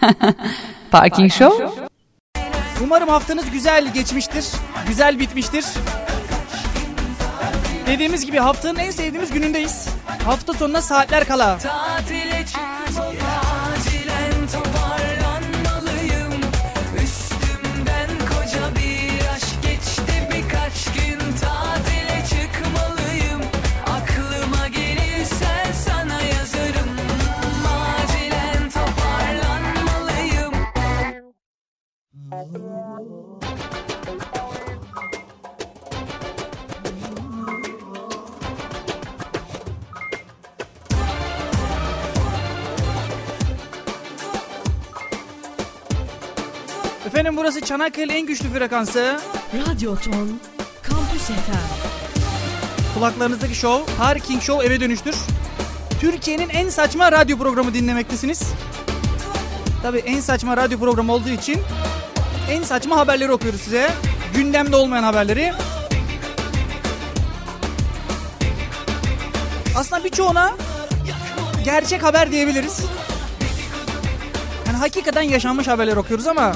Parking Show. Umarım haftanız güzel geçmiştir. Güzel bitmiştir. Dediğimiz gibi haftanın en sevdiğimiz günündeyiz. Hafta sonuna saatler kala. Tatile çıktım Efendim burası Çanakkale en güçlü frekansı. Radyo Ton Kampüs FM Kulaklarınızdaki show Parking Show eve dönüştür. Türkiye'nin en saçma radyo programı dinlemektesiniz. Tabii en saçma radyo programı olduğu için en saçma haberleri okuyoruz size. Gündemde olmayan haberleri. Aslında birçoğuna gerçek haber diyebiliriz. Yani hakikaten yaşanmış haberler okuyoruz ama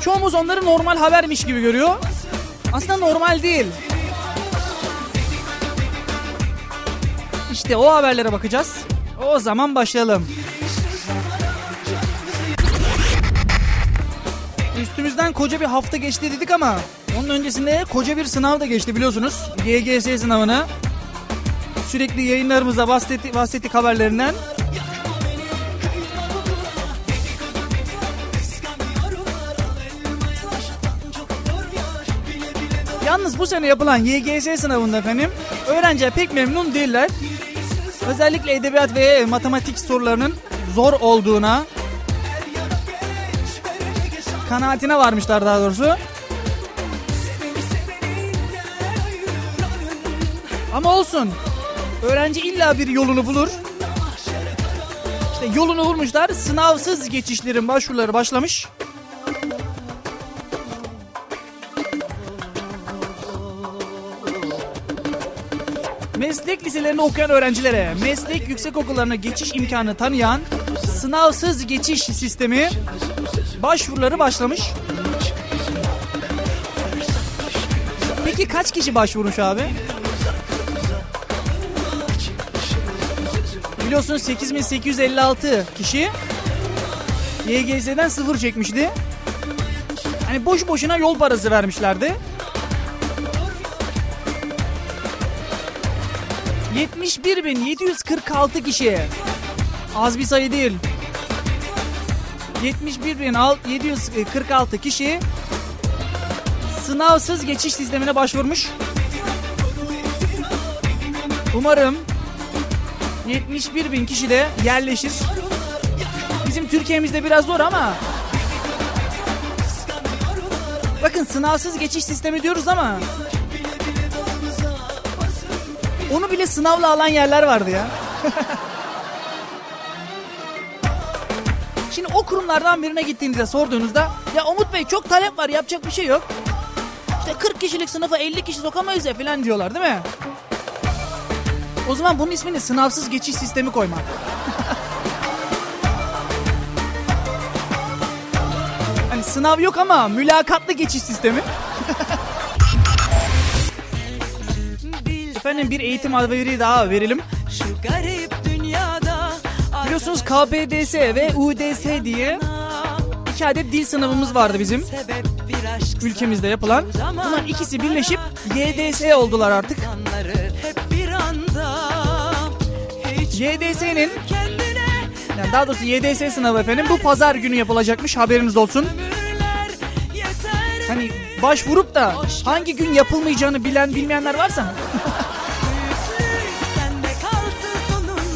çoğumuz onları normal habermiş gibi görüyor. Aslında normal değil. İşte o haberlere bakacağız. O zaman başlayalım. Üstümüzden koca bir hafta geçti dedik ama onun öncesinde koca bir sınav da geçti biliyorsunuz. YGS sınavını. Sürekli yayınlarımızda bahsettik, bahsettik haberlerinden. Yalnız bu sene yapılan YGS sınavında efendim öğrenciler pek memnun değiller. Özellikle edebiyat ve matematik sorularının zor olduğuna kanaatine varmışlar daha doğrusu. Ama olsun. Öğrenci illa bir yolunu bulur. İşte yolunu bulmuşlar. Sınavsız geçişlerin başvuruları başlamış. Meslek liselerinde okuyan öğrencilere meslek yüksekokullarına geçiş imkanı tanıyan sınavsız geçiş sistemi başvuruları başlamış. Peki kaç kişi başvurmuş abi? Biliyorsunuz 8856 kişi YGS'den sıfır çekmişti. Hani boş boşuna yol parası vermişlerdi. 71.746 kişi. Az bir sayı değil. 71.746 kişi sınavsız geçiş sistemine başvurmuş. Umarım 71 bin kişi de yerleşir. Bizim Türkiye'mizde biraz zor ama Bakın sınavsız geçiş sistemi diyoruz ama onu bile sınavla alan yerler vardı ya. Şimdi o kurumlardan birine gittiğinizde sorduğunuzda ya Umut Bey çok talep var yapacak bir şey yok. İşte 40 kişilik sınıfa 50 kişi sokamayız ya falan diyorlar değil mi? O zaman bunun ismini sınavsız geçiş sistemi koymak. hani sınav yok ama mülakatlı geçiş sistemi. Efendim bir eğitim haberi daha verelim. Şu garip dünyada Biliyorsunuz KPDS ve UDS diye iki adet dil sınavımız vardı bizim ülkemizde yapılan. Bunlar ikisi birleşip YDS oldular artık. YDS'nin yani daha doğrusu YDS sınavı efendim bu pazar günü yapılacakmış haberiniz olsun. Hani başvurup da hangi gün yapılmayacağını bilen bilmeyenler varsa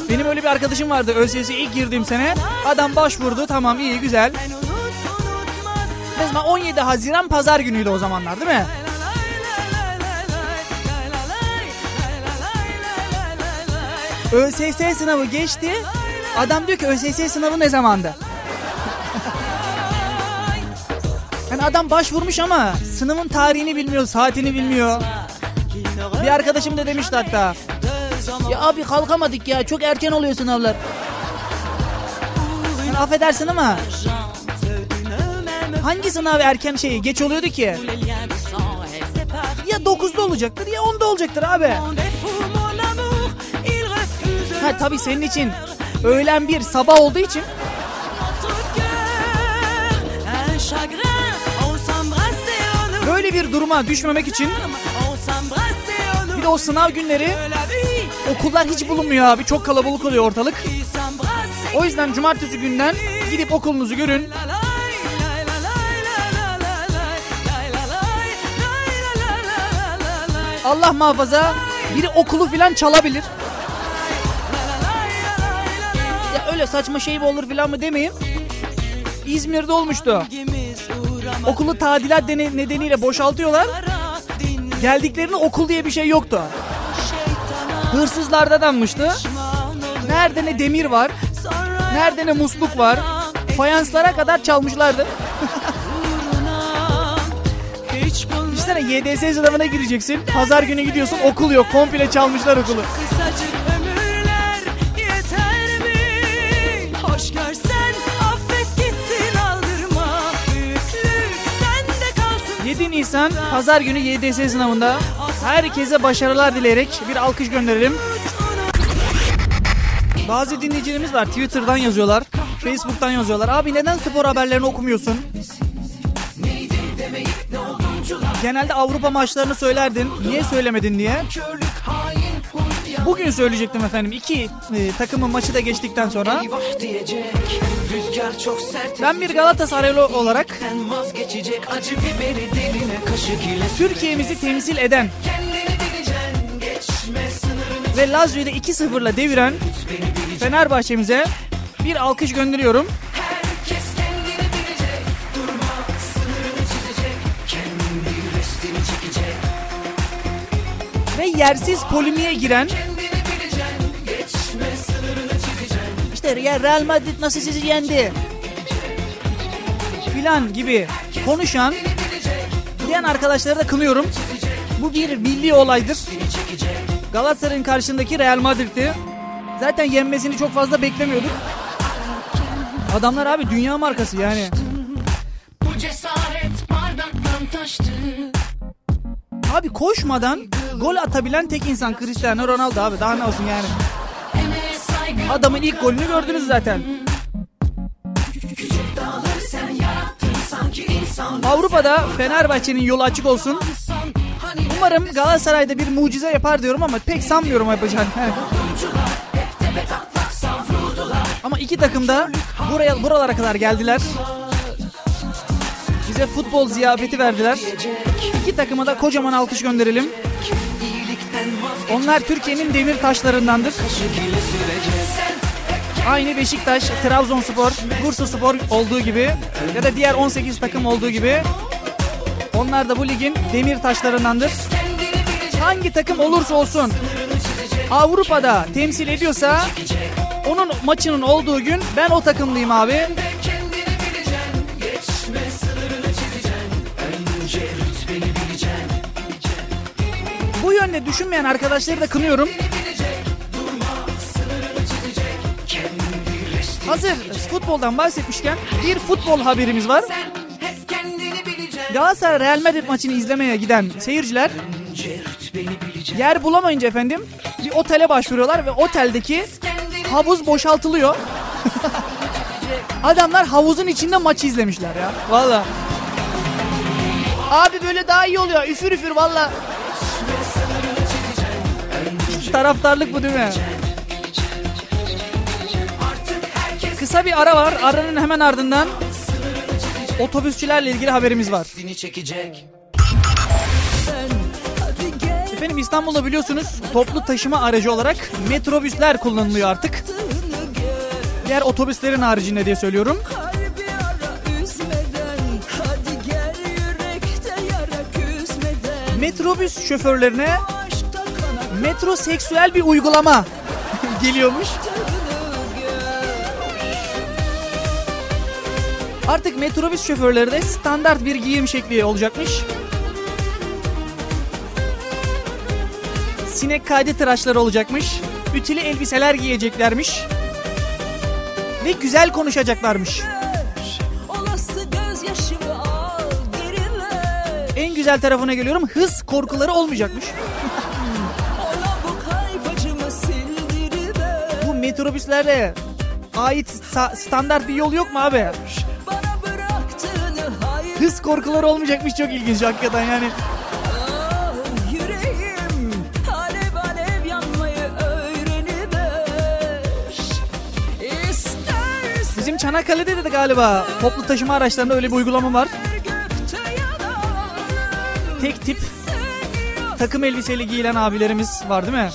benim öyle bir arkadaşım vardı ÖSS'ye ilk girdiğim sene adam başvurdu tamam iyi güzel. Zaman 17 Haziran pazar günüydü o zamanlar değil mi? ÖSS sınavı geçti. Adam diyor ki ÖSS sınavı ne zamandı? Yani adam başvurmuş ama sınavın tarihini bilmiyor, saatini bilmiyor. Bir arkadaşım da demişti hatta. Ya abi kalkamadık ya çok erken oluyor sınavlar. Sen affedersin ama hangi sınav erken şeyi geç oluyordu ki? Ya 9'da olacaktır ya 10'da olacaktır abi. Ha tabii senin için öğlen bir sabah olduğu için. Böyle bir duruma düşmemek için bir de o sınav günleri Okullar hiç bulunmuyor abi. Çok kalabalık oluyor ortalık. O yüzden cumartesi günden gidip okulunuzu görün. Allah muhafaza biri okulu filan çalabilir. Ya öyle saçma şey mi olur filan mı demeyeyim. İzmir'de olmuştu. Okulu tadilat nedeniyle boşaltıyorlar. Geldiklerinde okul diye bir şey yoktu. Hırsızlarda denmişti. Nerede ne demir var, nerede ne musluk var. Fayanslara kadar çalmışlardı. Düşünsene YDS sınavına gireceksin. Pazar günü gidiyorsun okul yok. Komple çalmışlar okulu. Nisan pazar günü YDS sınavında herkese başarılar dileyerek bir alkış gönderelim. Bazı dinleyicilerimiz var Twitter'dan yazıyorlar, Facebook'tan yazıyorlar. Abi neden spor haberlerini okumuyorsun? Genelde Avrupa maçlarını söylerdin. Niye söylemedin diye. Bugün söyleyecektim efendim. İki e, takımın maçı da geçtikten sonra. Ben bir Galatasaraylı olarak Türkiye'mizi temsil eden ve Lazio'yu da 2-0'la deviren Fenerbahçe'mize bir alkış gönderiyorum. Ve yersiz polimiye giren işte ya Real Madrid nasıl sizi yendi filan gibi konuşan diyen arkadaşları da kınıyorum. Bu bir milli olaydır. Galatasaray'ın karşısındaki Real Madrid'ti. Zaten yenmesini çok fazla beklemiyorduk. Adamlar abi dünya markası yani. Bu cesaret bardaktan taştı Abi koşmadan gol atabilen tek insan Cristiano Ronaldo abi. Daha ne olsun yani. Adamın ilk golünü gördünüz zaten. Avrupa'da Fenerbahçe'nin yolu açık olsun. Umarım Galatasaray'da bir mucize yapar diyorum ama pek sanmıyorum yapacağını. ama iki takım da buraya buralara kadar geldiler. Bize futbol ziyafeti verdiler. İki takıma da kocaman alkış gönderelim. Onlar Türkiye'nin demir taşlarındandır. Aynı Beşiktaş, Trabzonspor, Bursaspor olduğu gibi ya da diğer 18 takım olduğu gibi onlar da bu ligin demir taşlarındandır. Hangi takım olursa olsun Avrupa'da temsil ediyorsa onun maçının olduğu gün ben o takımlıyım abi. Bu yönde düşünmeyen arkadaşları da kınıyorum. Hazır futboldan bahsetmişken bir futbol haberimiz var. Galatasaray Real Madrid maçını izlemeye giden seyirciler yer bulamayınca efendim bir otele başvuruyorlar ve oteldeki havuz boşaltılıyor. Adamlar havuzun içinde maçı izlemişler ya. Valla. Abi böyle daha iyi oluyor. Üfür üfür valla. Taraftarlık bu değil mi? Kısa bir ara var. Aranın hemen ardından otobüsçülerle ilgili haberimiz var. Efendim İstanbul'da biliyorsunuz toplu taşıma aracı olarak metrobüsler kullanılıyor artık. Diğer otobüslerin haricinde diye söylüyorum. Metrobüs şoförlerine metroseksüel bir uygulama geliyormuş. Artık metrobüs şoförleri de standart bir giyim şekli olacakmış. Sinek kaydı tıraşları olacakmış. Ütülü elbiseler giyeceklermiş. Ve güzel konuşacaklarmış. En güzel tarafına geliyorum. Hız korkuları olmayacakmış. Bu metrobüslerde ait standart bir yol yok mu abi? Hız korkuları olmayacakmış çok ilginç hakikaten yani. Ah, yüreğim alev alev yanmayı öğreniver İstersen Bizim Çanakkale'de de galiba toplu taşıma araçlarında öyle bir uygulama var. Tek tip takım elbiseli giyilen abilerimiz var değil mi?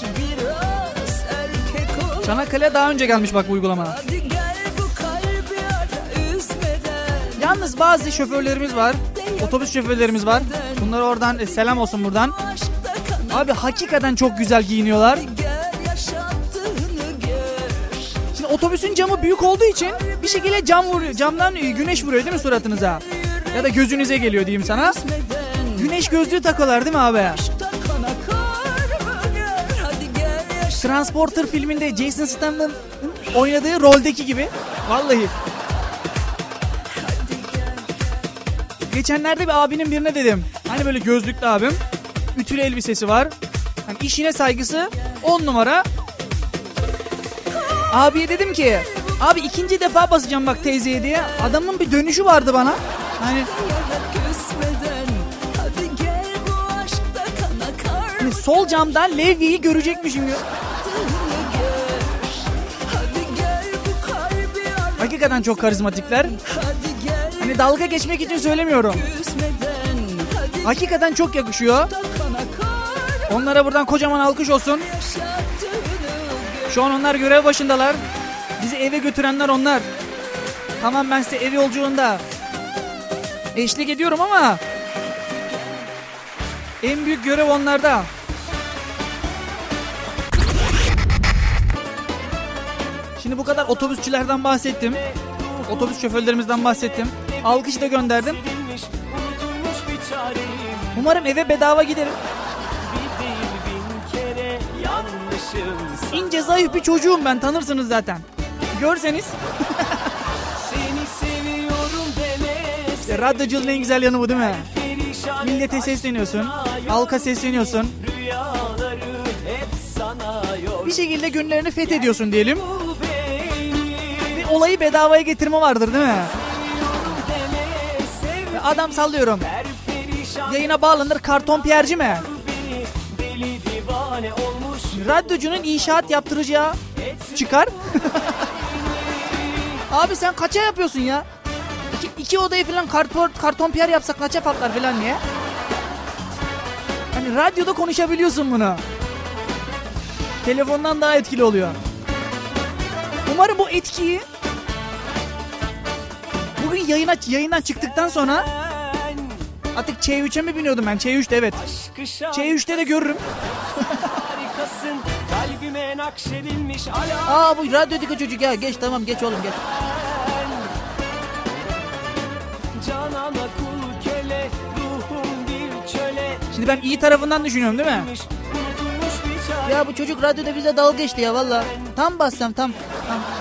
Çanakkale daha önce gelmiş bak bu uygulama. Hadi Yalnız bazı şoförlerimiz var. Otobüs şoförlerimiz var. Bunlara oradan e, selam olsun buradan. Abi hakikaten çok güzel giyiniyorlar. Şimdi otobüsün camı büyük olduğu için bir şekilde cam vuruyor. Camdan e, güneş vuruyor değil mi suratınıza? Ya da gözünüze geliyor diyeyim sana. Güneş gözlüğü takıyorlar değil mi abi? Transporter filminde Jason Statham'ın oynadığı roldeki gibi. Vallahi. Geçenlerde bir abinin birine dedim. Hani böyle gözlüklü abim. Ütülü elbisesi var. Hani işine saygısı 10 numara. Abiye dedim ki abi ikinci defa basacağım bak teyzeye diye. Adamın bir dönüşü vardı bana. Hani hani sol camdan levyeyi görecekmişim. ya. Hakikaten çok karizmatikler. Hani dalga geçmek için söylemiyorum. Hakikaten çok yakışıyor. Onlara buradan kocaman alkış olsun. Şu an onlar görev başındalar. Bizi eve götürenler onlar. Tamam ben size ev yolculuğunda eşlik ediyorum ama en büyük görev onlarda. Şimdi bu kadar otobüsçülerden bahsettim. Otobüs şoförlerimizden bahsettim. Alkış da gönderdim. Umarım eve bedava giderim. İnce zayıf bir çocuğum ben tanırsınız zaten. Görseniz Seni seviyorum demese Ya radyoculuğun en güzel yanı bu değil mi? Millete et sesleniyorsun. Halka sesleniyorsun. Bir şekilde günlerini fethediyorsun diyelim. Bir olayı bedavaya getirme vardır değil mi? Adam sallıyorum. Yayına bağlanır karton piyerci mi? Radyocunun inşaat yaptıracağı çıkar. Abi sen kaça yapıyorsun ya? İki, iki odayı falan karton, karton piyer yapsak kaça patlar falan diye. Hani radyoda konuşabiliyorsun bunu. Telefondan daha etkili oluyor. Umarım bu etkiyi bugün yayına yayından çıktıktan sonra artık Ç3'e mi biniyordum ben? Ç3'te evet. aşkı şan Ç3'te de görürüm. Aa bu radyodaki çocuk ya geç tamam geç oğlum geç. Şimdi ben iyi tarafından düşünüyorum değil mi? Ya bu çocuk radyoda bize dalga geçti ya valla. Tam bassam tam. tam.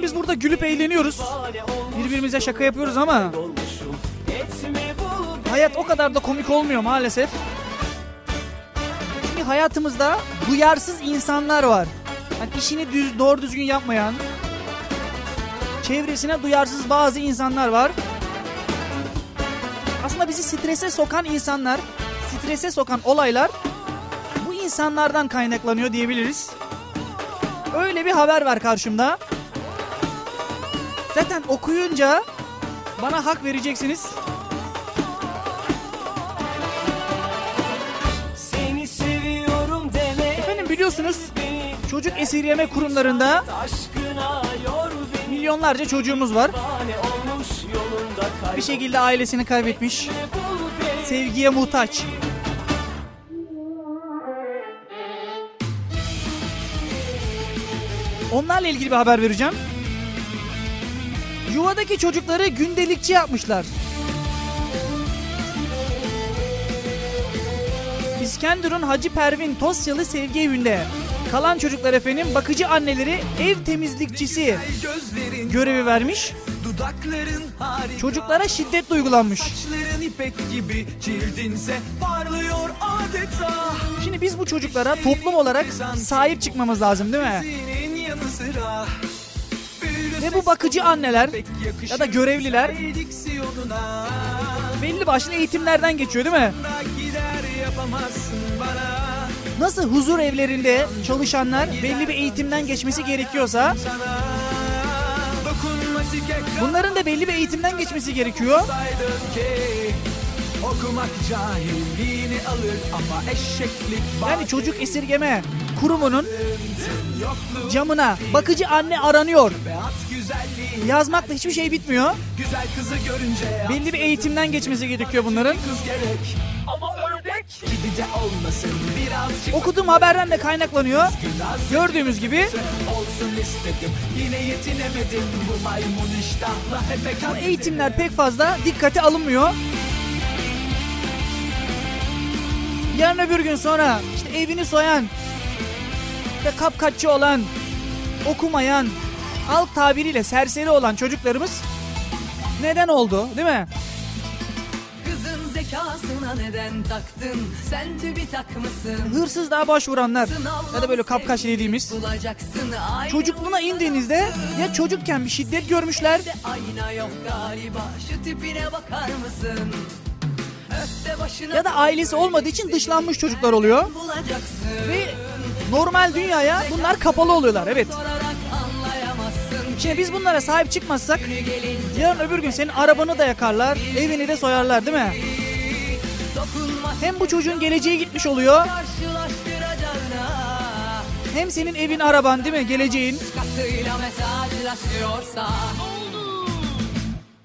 Efendim biz burada gülüp eğleniyoruz. Birbirimize şaka yapıyoruz ama hayat o kadar da komik olmuyor maalesef. Çünkü hayatımızda duyarsız insanlar var. Hani işini düz, doğru düzgün yapmayan, çevresine duyarsız bazı insanlar var. Aslında bizi strese sokan insanlar, strese sokan olaylar bu insanlardan kaynaklanıyor diyebiliriz. Öyle bir haber var karşımda. Zaten okuyunca bana hak vereceksiniz. Seni seviyorum deme Efendim biliyorsunuz çocuk esirgeme kurumlarında Aşkına yor beni milyonlarca çocuğumuz var. Bir şekilde ailesini kaybetmiş, sevgiye muhtaç. Onlarla ilgili bir haber vereceğim. Yuvadaki çocukları gündelikçi yapmışlar. İskenderun Hacı Pervin Tosyalı Sevgi Evi'nde Kalan çocuklar efendim bakıcı anneleri ev temizlikçisi görevi vermiş. Harika Çocuklara şiddet uygulanmış. Saçların ipek gibi Şimdi biz bu çocuklara toplum olarak sahip çıkmamız lazım değil mi? Ve bu bakıcı anneler ya da görevliler belli başlı eğitimlerden geçiyor değil mi? Nasıl huzur evlerinde çalışanlar belli bir eğitimden geçmesi gerekiyorsa bunların da belli bir eğitimden geçmesi gerekiyor. Okumak cahilliğini alır ama eşeklik Yani çocuk esirgeme kurumunun camına bakıcı anne aranıyor. Yazmakla hiçbir şey bitmiyor. Güzel kızı görünce Belli bir eğitimden geçmesi gerekiyor bunların. kız gerek Ama ördek gibi de olmasın birazcık Okuduğum haberden de kaynaklanıyor. Gördüğümüz gibi olsun istedim Yine yetinemedim bu maymun iştahla hep bu eğitimler pek fazla dikkate alınmıyor. Yarın öbür gün sonra işte evini soyan, işte kapkaççı olan, okumayan, halk tabiriyle serseri olan çocuklarımız neden oldu değil mi? Kızın zekasına neden taktın? Sen TÜBİTAK mısın? Hırsızlığa başvuranlar ya da böyle kapkaç dediğimiz çocukluğuna indiğinizde ya çocukken bir şiddet görmüşler ayna yok galiba Şu tipine bakar mısın? Ya da ailesi olmadığı için dışlanmış çocuklar oluyor. Ve normal dünyaya bunlar kapalı oluyorlar evet. Şimdi biz bunlara sahip çıkmazsak yarın öbür gün senin arabanı da yakarlar, evini de soyarlar değil mi? Hem bu çocuğun geleceği gitmiş oluyor hem senin evin araban değil mi geleceğin.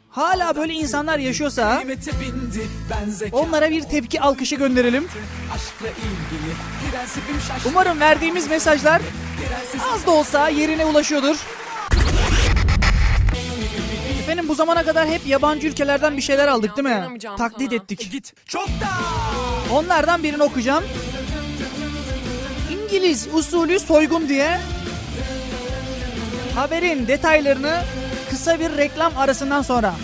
Hala böyle insanlar yaşıyorsa onlara bir tepki alkışı gönderelim. Umarım verdiğimiz mesajlar az da olsa yerine ulaşıyordur. Bu zamana kadar hep yabancı ülkelerden bir şeyler aldık değil mi? Taklit ettik. git çok da Onlardan birini okuyacağım. İngiliz usulü soygun diye haberin detaylarını kısa bir reklam arasından sonra.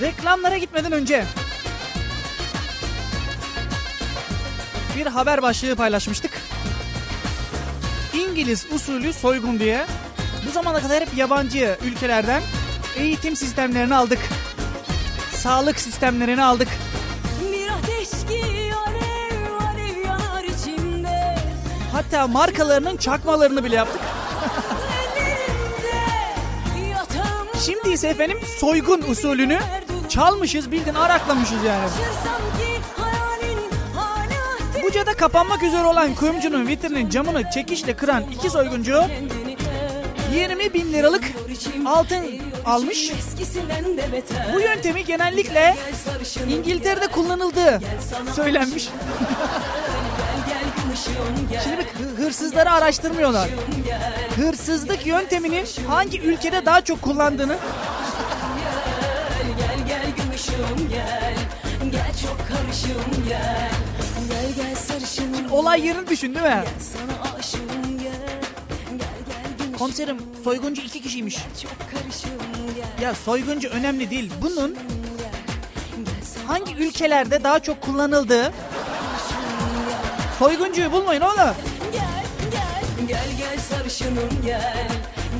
Reklamlara gitmeden önce bir haber başlığı paylaşmıştık. İngiliz usulü soygun diye bu zamana kadar hep yabancı ülkelerden eğitim sistemlerini aldık. Sağlık sistemlerini aldık. Hatta markalarının çakmalarını bile yaptık. Şimdi ise efendim soygun usulünü çalmışız bildiğin araklamışız yani. Kapanmak üzere olan kuyumcunun vitrinin camını çekişle kıran iki soyguncu kendini 20 bin liralık altın almış. Bu yöntemi genellikle İngiltere'de kullanıldığı söylenmiş. Şimdi hı- hırsızları araştırmıyorlar. Hırsızlık yönteminin hangi ülkede daha çok kullandığını gel gel ışığım gel Gel çok karışım gel Sarışınım olay yerini düşün değil mi? Komiserim soyguncu iki kişiymiş. Ya soyguncu önemli değil. Bunun hangi ülkelerde daha çok kullanıldığı soyguncuyu bulmayın oğlum. gel gel sarışınım gel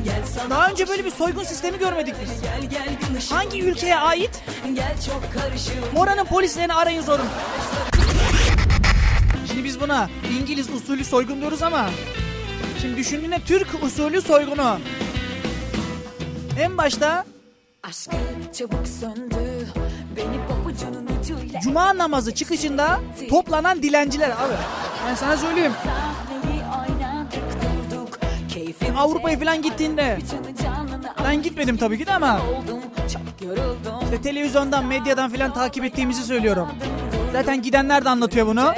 Gel sana Daha önce böyle bir soygun sistemi görmedik biz. Gel gel Hangi ülkeye ait? Gel çok karışım Oranın polislerini arayın sorun. Biz buna İngiliz usulü soygun diyoruz ama şimdi düşündüğünde Türk usulü soygunu. En başta Aşkı çabuk söndü Beni pabucunun ucuyla cuma namazı çıkışında toplanan dilenciler abi. Ben sana söyleyeyim. Avrupa'ya falan gittiğinde ben gitmedim tabii ki de ama işte televizyondan, medyadan falan takip ettiğimizi söylüyorum. Zaten gidenler de anlatıyor bunu.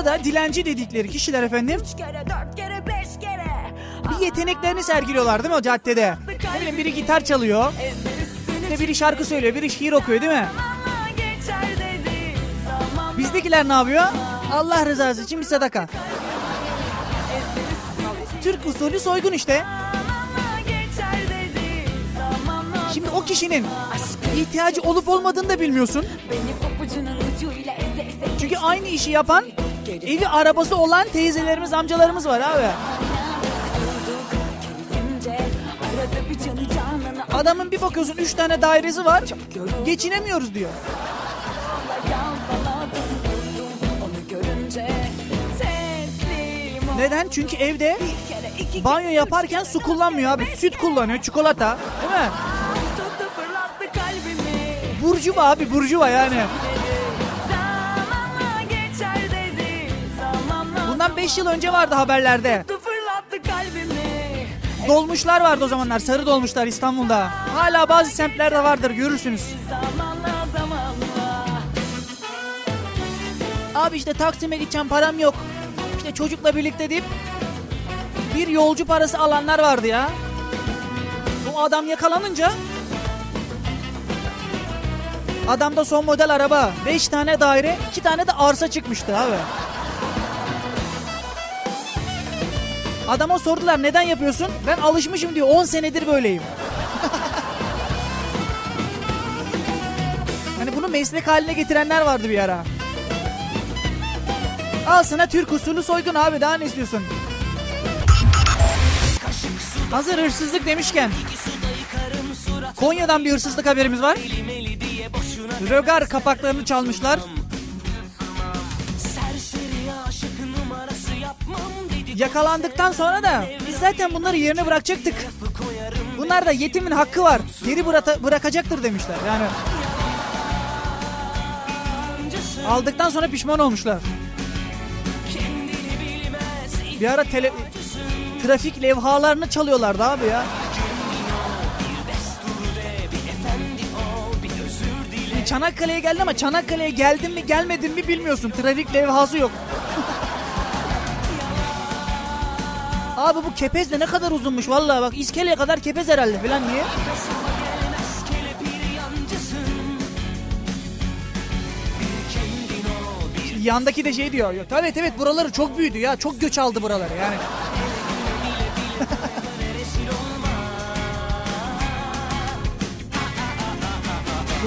Orada dilenci dedikleri kişiler efendim bir yeteneklerini sergiliyorlar değil mi o caddede? Ne bileyim biri gitar çalıyor, İşte biri şarkı söylüyor, biri şiir okuyor değil mi? Bizdekiler ne yapıyor? Allah rızası için bir sadaka. Türk usulü soygun işte. Şimdi o kişinin ihtiyacı olup olmadığını da bilmiyorsun. Çünkü aynı işi yapan evi arabası olan teyzelerimiz, amcalarımız var abi. Adamın bir bakıyorsun 3 tane dairesi var. Geçinemiyoruz diyor. Neden? Çünkü evde banyo yaparken su kullanmıyor abi. Süt kullanıyor, çikolata. Değil mi? kalbimi Burcuva abi, burcuva yani. 5 yıl önce vardı haberlerde. tuttu fırlattı kalbimi Dolmuşlar vardı o zamanlar, sarı dolmuşlar İstanbul'da. Hala bazı semtlerde vardır, görürsünüz. Zamanla zamanla Abi işte Taksim'e gideceğim param yok. İşte çocukla birlikte deyip bir yolcu parası alanlar vardı ya. Bu adam yakalanınca adamda son model araba, 5 tane daire, 2 tane de arsa çıkmıştı abi. Adama sordular neden yapıyorsun? Ben alışmışım diyor 10 senedir böyleyim. hani bunu meslek haline getirenler vardı bir ara. Al sana Türk usulü soygun abi daha ne istiyorsun? Hazır hırsızlık demişken Konya'dan bir hırsızlık haberimiz var. Rögar kapaklarını çalmışlar. Yakalandıktan sonra da biz zaten bunları yerine bırakacaktık. Bunlar da yetimin hakkı var. Geri bırata- bırakacaktır demişler. Yani aldıktan sonra pişman olmuşlar. Bir ara tele, trafik levhalarını çalıyorlardı abi ya. Çanakkale'ye geldi ama Çanakkale'ye geldim mi gelmedim mi bilmiyorsun. Trafik levhası yok. Abi bu kepez de ne kadar uzunmuş vallahi bak iskeleye kadar kepez herhalde falan niye? Yandaki de şey diyor. Evet evet buraları çok büyüdü ya. Çok göç aldı buraları yani.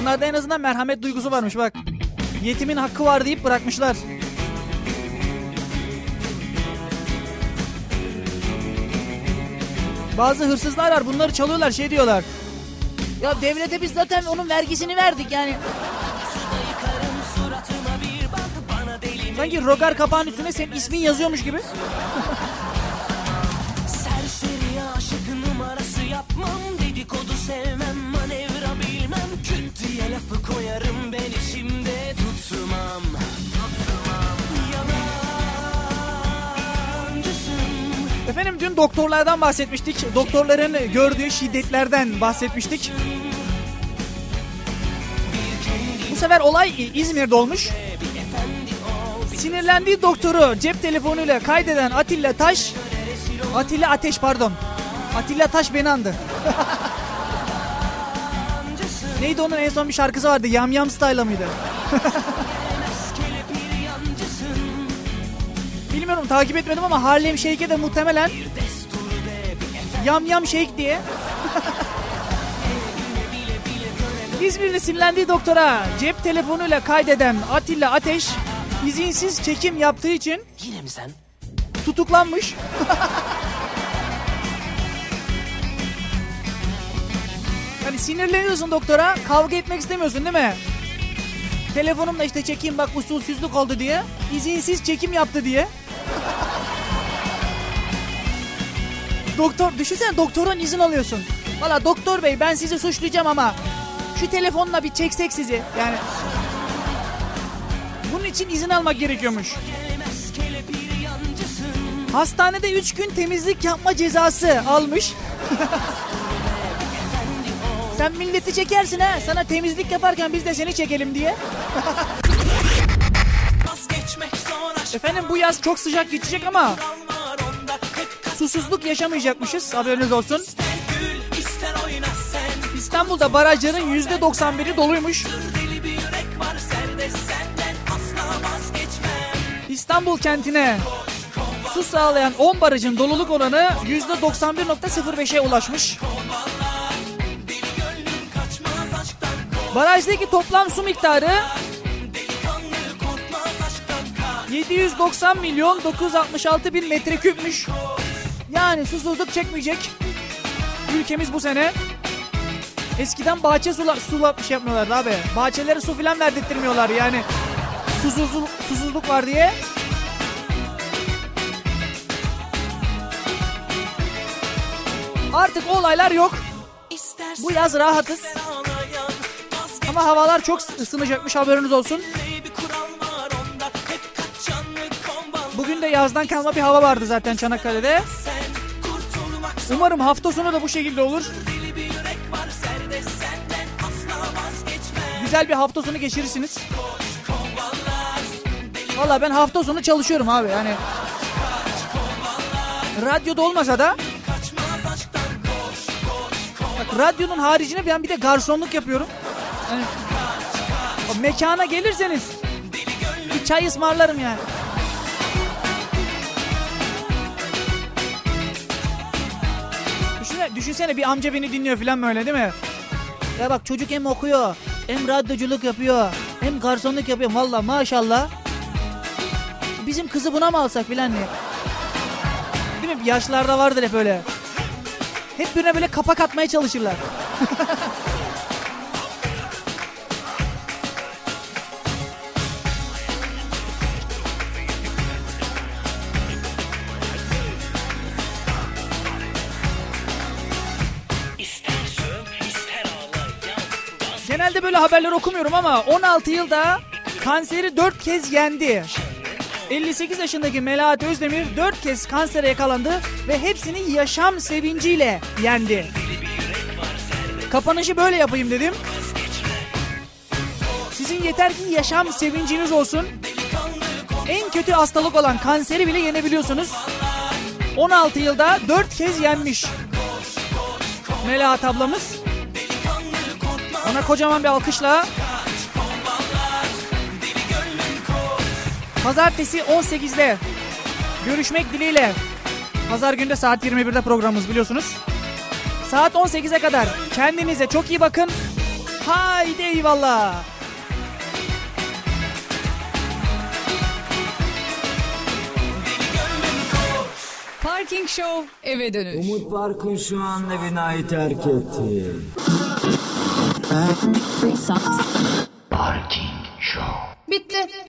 Bunlarda en azından merhamet duygusu varmış bak. Yetimin hakkı var deyip bırakmışlar. Bazı hırsızlar var bunları çalıyorlar şey diyorlar. Ya devlete biz zaten onun vergisini verdik yani. Sanki rogar kapağın üstüne senin ismin yazıyormuş gibi. Serseri aşık numarası yapmam Dedikodu sevmem manevra bilmem Küt lafı koyarım ben işimde tutmam Efendim dün doktorlardan bahsetmiştik. Doktorların gördüğü şiddetlerden bahsetmiştik. Bu sefer olay İzmir'de olmuş. Sinirlendiği doktoru cep telefonuyla kaydeden Atilla Taş, Atilla Ateş pardon. Atilla Taş beni andı. Neydi onun en son bir şarkısı vardı. Yam Yam Style'a mıydı? Bilmiyorum takip etmedim ama Harlem Shake'e de muhtemelen Yam Yam Shake diye İzmir'de sinirlendiği doktora cep telefonuyla kaydeden Atilla Ateş izinsiz çekim yaptığı için Yine mi sen? tutuklanmış. hani sinirleniyorsun doktora, kavga etmek istemiyorsun değil mi? Telefonumla işte çekeyim bak usulsüzlük oldu diye. izinsiz çekim yaptı diye. Doktor, düşünsene doktorun izin alıyorsun. Valla doktor bey ben sizi suçlayacağım ama şu telefonla bir çeksek sizi. Yani bunun için izin almak gerekiyormuş. Hastanede 3 gün temizlik yapma cezası almış. Sen milleti çekersin ha. Sana temizlik yaparken biz de seni çekelim diye. Efendim bu yaz çok sıcak geçecek ama susuzluk yaşamayacakmışız. Haberiniz olsun. İstanbul'da barajların %91'i doluymuş. İstanbul kentine su sağlayan 10 barajın doluluk oranı %91.05'e ulaşmış. Barajdaki toplam su miktarı 790 milyon 966 bin metreküpmüş. Yani susuzluk çekmeyecek. Ülkemiz bu sene. Eskiden bahçe sular sular şey yapmıyorlardı abi. Bahçelere su filan verdirtmiyorlar yani. Susuzluk, susuzluk var diye. Artık olaylar yok. Bu yaz rahatız. Ama havalar çok ısınacakmış haberiniz olsun. De yazdan kalma bir hava vardı zaten Çanakkale'de. Umarım hafta sonu da bu şekilde olur. Güzel bir hafta sonu geçirirsiniz. Valla ben hafta sonu çalışıyorum abi yani. Radyoda olmasa da Bak radyonun haricinde ben bir de garsonluk yapıyorum. Yani, mekana gelirseniz bir çay ısmarlarım yani. Düşünsene, bir amca beni dinliyor falan böyle değil mi? Ya bak çocuk hem okuyor, hem radyoculuk yapıyor, hem garsonluk yapıyor. Valla maşallah. Bizim kızı buna mı alsak filan diye. Değil mi? Yaşlarda vardır hep öyle. Hep birine böyle kapak atmaya çalışırlar. Böyle haberler okumuyorum ama 16 yılda kanseri 4 kez yendi. 58 yaşındaki Melahat Özdemir 4 kez kansere yakalandı ve hepsini yaşam sevinciyle yendi. Kapanışı böyle yapayım dedim. Sizin yeter ki yaşam sevinciniz olsun. En kötü hastalık olan kanseri bile yenebiliyorsunuz. 16 yılda 4 kez yenmiş. Melahat ablamız. Ona kocaman bir alkışla. Pazartesi 18'de görüşmek dileğiyle. Pazar günde saat 21'de programımız biliyorsunuz. Saat 18'e kadar kendinize çok iyi bakın. Haydi eyvallah. Parking Show eve dönüş. Umut Park'ın şu anda binayı terk etti. Free socks. Party.